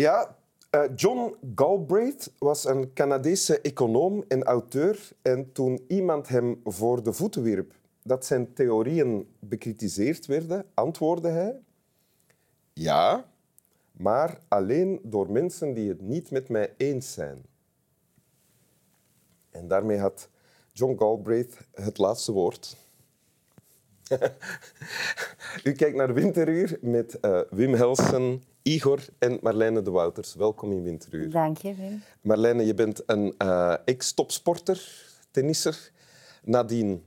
Ja, uh, John Galbraith was een Canadese econoom en auteur. En toen iemand hem voor de voeten wierp dat zijn theorieën bekritiseerd werden, antwoordde hij... Ja, maar alleen door mensen die het niet met mij eens zijn. En daarmee had John Galbraith het laatste woord. U kijkt naar Winteruur met uh, Wim Helsen, Igor en Marlijne de Wouters. Welkom in Winteruur. Dank je, Wim. Marlijne, je bent een uh, ex-topsporter, tennisser. Nadien um,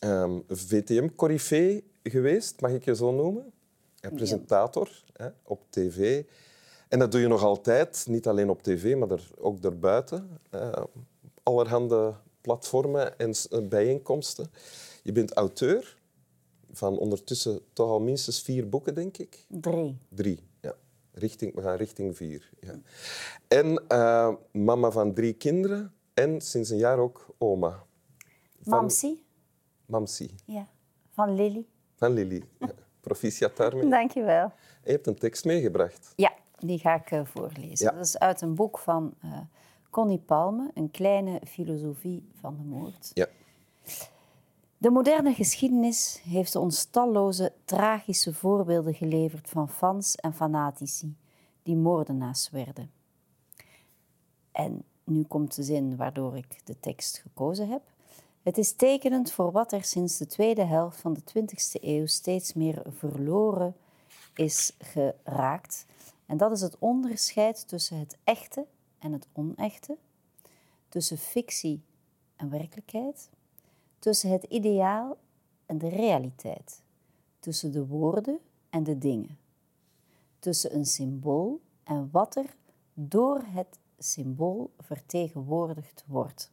ehm, VTM-corrifee geweest, mag ik je zo noemen. Ja, presentator hè, op tv. En dat doe je nog altijd, niet alleen op tv, maar er, ook daarbuiten. Uh, allerhande platformen en bijeenkomsten. Je bent auteur van ondertussen toch al minstens vier boeken, denk ik. Drie. Drie, ja. Richting, we gaan richting vier. Ja. En uh, mama van drie kinderen en sinds een jaar ook oma. Van... Mamsi. Mamsi. Ja, van Lily. Van Lily. Ja. Proficiat daarmee. Dank je wel. je hebt een tekst meegebracht. Ja, die ga ik uh, voorlezen. Dat is uit een boek van uh, Connie Palme, Een kleine filosofie van de moord. Ja. De moderne geschiedenis heeft ons talloze tragische voorbeelden geleverd van fans en fanatici die moordenaars werden. En nu komt de zin waardoor ik de tekst gekozen heb. Het is tekenend voor wat er sinds de tweede helft van de 20e eeuw steeds meer verloren is geraakt. En dat is het onderscheid tussen het echte en het onechte, tussen fictie en werkelijkheid, tussen het ideaal en de realiteit, tussen de woorden en de dingen, tussen een symbool en wat er door het symbool vertegenwoordigd wordt.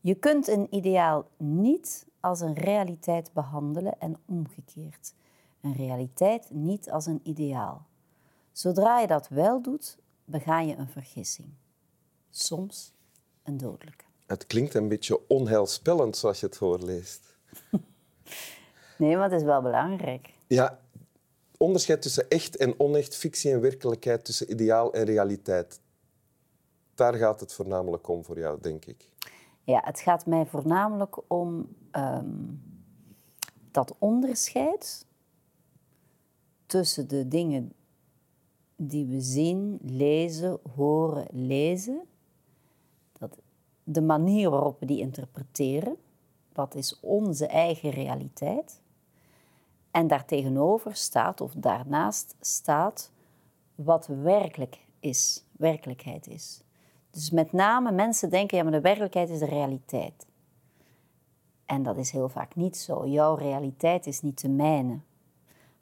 Je kunt een ideaal niet als een realiteit behandelen en omgekeerd. Een realiteit niet als een ideaal. Zodra je dat wel doet, bega je een vergissing. Soms een dodelijke. Het klinkt een beetje onheilspellend zoals je het voorleest. nee, maar het is wel belangrijk. Ja, onderscheid tussen echt en onecht, fictie en werkelijkheid, tussen ideaal en realiteit. Daar gaat het voornamelijk om voor jou, denk ik. Ja, het gaat mij voornamelijk om ehm, dat onderscheid tussen de dingen die we zien, lezen, horen, lezen. De manier waarop we die interpreteren, dat is onze eigen realiteit. En daartegenover staat, of daarnaast staat, wat werkelijk is, werkelijkheid is. Dus met name mensen denken, ja, maar de werkelijkheid is de realiteit. En dat is heel vaak niet zo. Jouw realiteit is niet de mijne.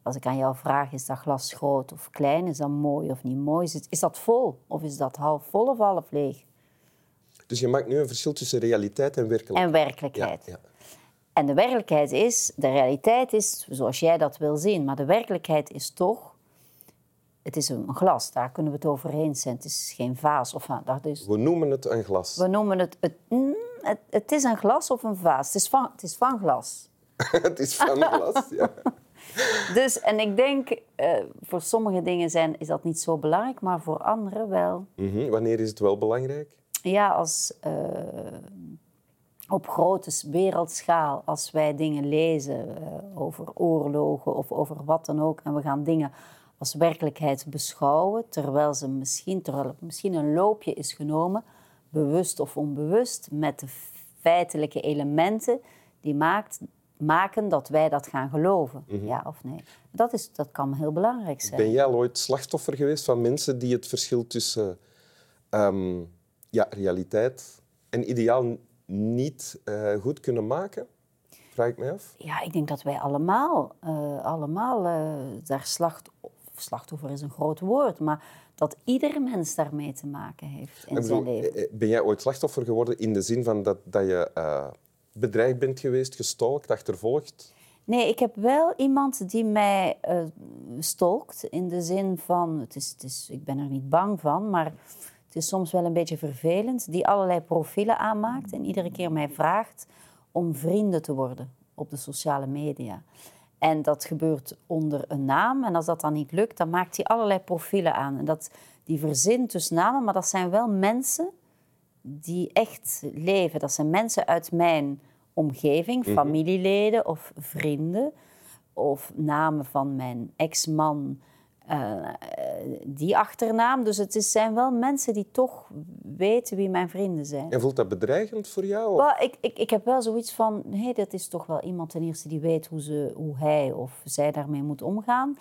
Als ik aan jou vraag, is dat glas groot of klein? Is dat mooi of niet mooi? Is dat vol of is dat half vol of half leeg? Dus je maakt nu een verschil tussen realiteit en werkelijkheid. En werkelijkheid. Ja, ja. En de werkelijkheid is, de realiteit is zoals jij dat wil zien, maar de werkelijkheid is toch het is een glas, daar kunnen we het over eens zijn. Het is geen vaas. Of, dat is... We noemen het een glas. We noemen het het, mm, het... het, is een glas of een vaas. Het is van, het is van glas. het is van glas, ja. Dus, en ik denk, uh, voor sommige dingen zijn, is dat niet zo belangrijk, maar voor anderen wel. Mm Wanneer is het wel belangrijk? Ja, als uh, op grote wereldschaal, als wij dingen lezen uh, over oorlogen of over wat dan ook, en we gaan dingen als werkelijkheid beschouwen, terwijl, ze misschien, terwijl misschien een loopje is genomen, bewust of onbewust, met de feitelijke elementen die maakt, maken dat wij dat gaan geloven. Mhm. Ja of nee? Dat, is, dat kan heel belangrijk zijn. Ben jij al ooit slachtoffer geweest van mensen die het verschil tussen ehm, ja, realiteit en ideaal niet uh, goed kunnen maken? Vraag ik mij af. Ja, ik denk dat wij allemaal, uh, allemaal uh, daar slachtoffer slachtoffer is een groot woord, maar dat ieder mens daarmee te maken heeft in zijn leven. Eh, ben jij ooit slachtoffer geworden in de zin van dat, dat je bedreigd bent geweest, gestalkt, achtervolgd? Nee, ik heb wel iemand die mij stalkt in de zin van, het is, het is, ik ben er niet bang van, maar het is soms wel een beetje vervelend, die allerlei profielen aanmaakt en iedere keer mij vraagt om vrienden te worden op de sociale media. En dat gebeurt onder een naam. En als dat dan niet lukt, dan maakt hij allerlei profielen aan. En dat, die verzint dus namen, maar dat zijn wel mensen die echt leven. Dat zijn mensen uit mijn omgeving, familieleden of vrienden. Of namen van mijn ex-man, eh, die achternaam. Dus het is, zijn wel mensen die toch weten wie mijn vrienden zijn. En voelt dat bedreigend voor jou? ik, ik, ik heb wel zoiets van, hé, dat is toch wel iemand ten eerste die weet hoe, ze, hoe hij of zij daarmee moet omgaan.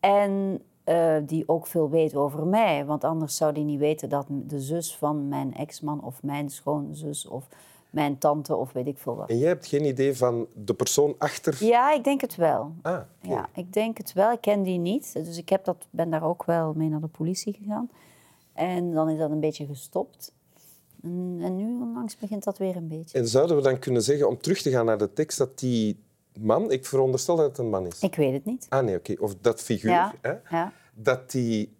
En eh, die ook veel weet over mij. Want anders zou die niet weten dat de zus van mijn ex-man of mijn schoonzus of mijn tante of weet ik veel wat. En jij hebt geen idee van de persoon achter... Ja, ik denk het wel. Ah. Ja, ik denk het wel. Ik ken die niet. Dus ik heb dat, ben daar ook wel mee naar de politie gegaan. En dan is dat een beetje gestopt. En, en nu onlangs begint dat weer een beetje. En zouden we dan kunnen zeggen, om terug te gaan naar de tekst, dat die man, ik veronderstel dat het een man is. Ik weet het niet. Ah nee, oké. Of dat figuur, Ja, hè, ja. dat die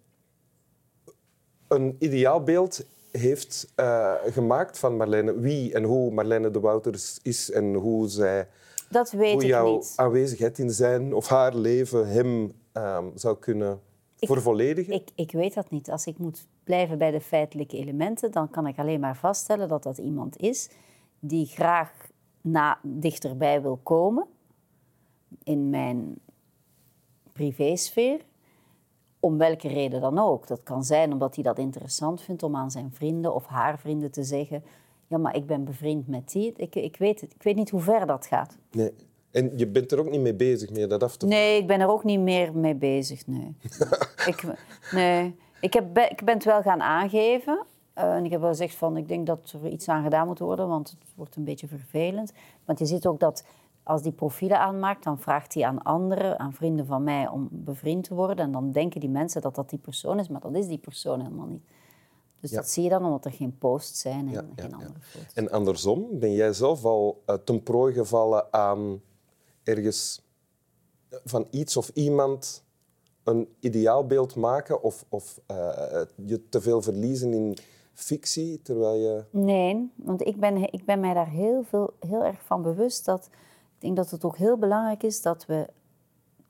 een ideaalbeeld heeft eh, gemaakt van Marlene. Wie en hoe Marlene de Wouters is en hoe, zij, Dat weet hoe ik jouw niet. aanwezigheid in zijn of haar leven hem ehm, zou kunnen vervolledigen. Ik, ik weet dat niet. Als ik moet blijven bij de feitelijke elementen, dan kan ik alleen maar vaststellen dat dat iemand is die graag na, dichterbij wil komen in mijn privésfeer. Om welke reden dan ook. Dat kan zijn omdat hij dat interessant vindt om aan zijn vrienden of haar vrienden te zeggen: Ja, maar ik ben bevriend met die. Ik, ik, weet, het. ik weet niet hoe ver dat gaat. Nee. En je bent er ook niet mee bezig meer dat af te Nee, ik ben er ook niet meer mee bezig. Nee. ik, nee. Ik, heb, ik ben het wel gaan aangeven. Eh, en ik heb wel gezegd van, ik denk dat er iets aan gedaan moet worden, want het wordt een beetje vervelend. Want je ziet ook dat als die profielen aanmaakt, dan vraagt hij aan anderen, aan vrienden van mij, om bevriend te worden. En dan denken die mensen dat dat die persoon is, maar dat is die persoon helemaal niet. Dus Ja. dat zie je dan omdat er geen posts zijn en Ja, geen ja. andere foto's. En andersom, ben jij zelf al eh, ten prooi gevallen aan ergens eh, van iets of iemand een ideaalbeeld maken of, of eh, je te veel verliezen in fictie, terwijl je... Nee, want ik ben, ik ben mij daar heel, veel, heel erg van bewust dat ik denk dat het ook heel belangrijk is dat we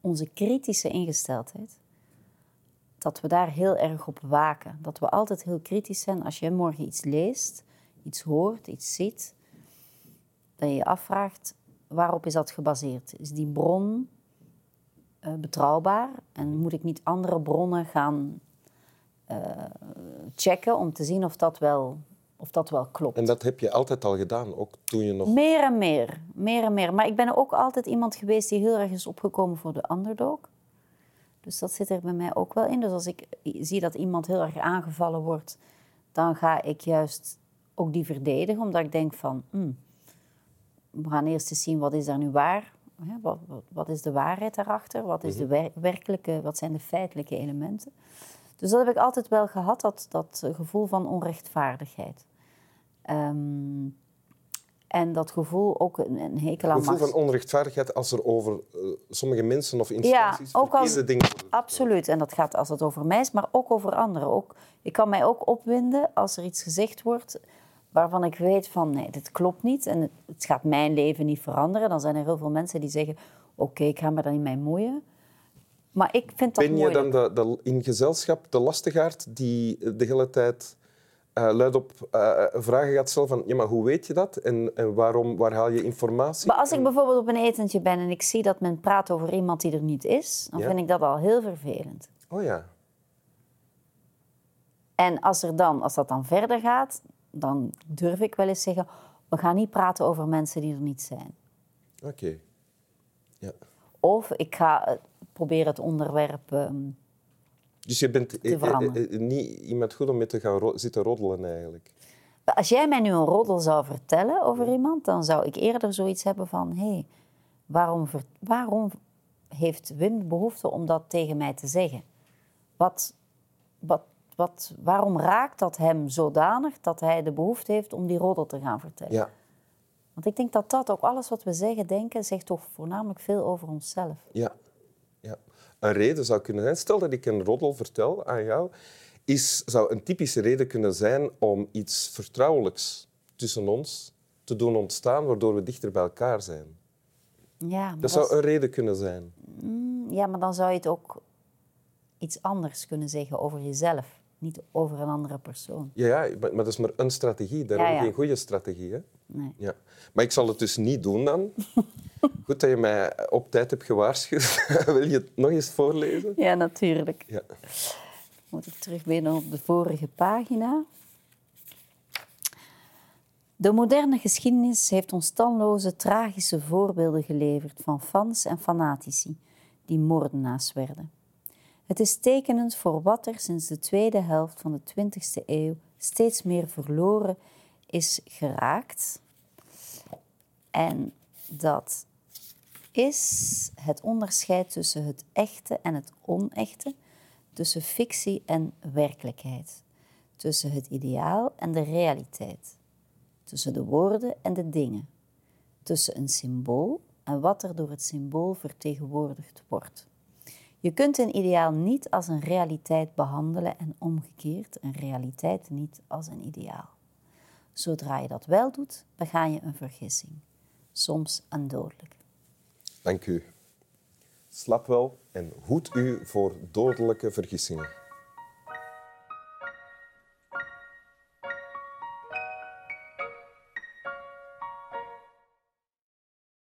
onze kritische ingesteldheid, dat we daar heel erg op waken. Dat we altijd heel kritisch zijn als je morgen iets leest, iets hoort, iets ziet, dat je je afvraagt waarop is dat gebaseerd? Is die bron eh, betrouwbaar en moet ik niet andere bronnen gaan eh, checken om te zien of dat wel, of dat wel klopt? En dat heb je altijd al gedaan, ook toen je nog... Meer en meer, meer en meer. Maar ik ben ook altijd iemand geweest die heel erg is opgekomen voor de underdog. Dus dat zit er bij mij ook wel in. Dus als ik zie dat iemand heel erg aangevallen wordt, dan ga ik juist ook die verdedigen, omdat ik denk van, hmm, we gaan eerst eens zien wat is daar nu waar. Hè, Wat, wat, wat is de waarheid daarachter? Wat, is de wer- werkelijke, wat zijn de feitelijke elementen? Dus dat heb ik altijd wel gehad, dat, dat gevoel van onrechtvaardigheid. Ehm, en dat gevoel ook een, een hekel aan gevoel macht. van onrechtvaardigheid als er over eh, sommige mensen of Ja, instanties ook als- dingen Absoluut. En dat gaat als het over mij is, maar ook over anderen. Ook, ik kan mij ook opwinden als er iets gezegd wordt waarvan ik weet van nee, dit klopt niet en het, het gaat mijn leven niet veranderen. Dan zijn er heel veel mensen die zeggen, oké, ik ga me daar niet mee moeien. Maar ik vind dat Ben je moeilijk. dan de, de, in gezelschap de lastigaard die de hele tijd eh luidop eh, vragen gaat stellen van ja, maar hoe weet je dat en, en waarom, waar haal je informatie? Maar als ik bijvoorbeeld op een etentje ben en ik zie dat men praat over iemand die er niet is, dan Ja. vind ik dat al heel vervelend. Oh ja. En als, er dan, als dat dan verder gaat, dan durf ik wel eens zeggen, we gaan niet praten over mensen die er niet zijn. Oké. Ja. Of ik ga eh, proberen het onderwerp. Dus je bent eh, eh, eh, niet iemand goed om mee te gaan ro- zitten roddelen eigenlijk. Als jij mij nu een roddel zou vertellen over iemand, dan zou ik eerder zoiets hebben van: hé, hey, waarom, waarom heeft Wim behoefte om dat tegen mij te zeggen? Wat, wat, wat, waarom raakt dat hem zodanig dat hij de behoefte heeft om die roddel te gaan vertellen? Ja. Want ik denk dat dat ook alles wat we zeggen, denken, zegt toch voornamelijk veel over onszelf. Ja. ja. Een reden zou kunnen zijn, stel dat ik een roddel vertel aan jou, is, zou een typische reden kunnen zijn om iets vertrouwelijks tussen ons te doen ontstaan, waardoor we dichter bij elkaar zijn. Ja, Dat zou een reden kunnen zijn. ja, maar dan zou je het ook iets anders kunnen zeggen over jezelf, niet over een andere persoon. Ja, ja maar, dat is maar een strategie. Daarom Ja, ja. geen goede strategie. Hè? Nee. Ja. Maar ik zal het dus niet doen dan. Goed dat je mij op tijd hebt gewaarschuwd. Wil je het nog eens voorlezen? Ja, natuurlijk. Ja. Moet ik terug op de vorige pagina. De moderne geschiedenis heeft ons talloze tragische voorbeelden geleverd van fans en fanatici die moordenaars werden. Het is tekenend voor wat er sinds de tweede helft van de 20e eeuw steeds meer verloren is geraakt. En dat is het onderscheid tussen het echte en het onechte, tussen fictie en werkelijkheid, tussen het ideaal en de realiteit, tussen de woorden en de dingen, tussen een symbool en wat er door het symbool vertegenwoordigd wordt. Je kunt een ideaal niet als een realiteit behandelen en omgekeerd een realiteit niet als een ideaal. Zodra je dat wel doet, bega je een vergissing, soms een. Dank u. Slap wel en hoed u voor dodelijke vergissingen.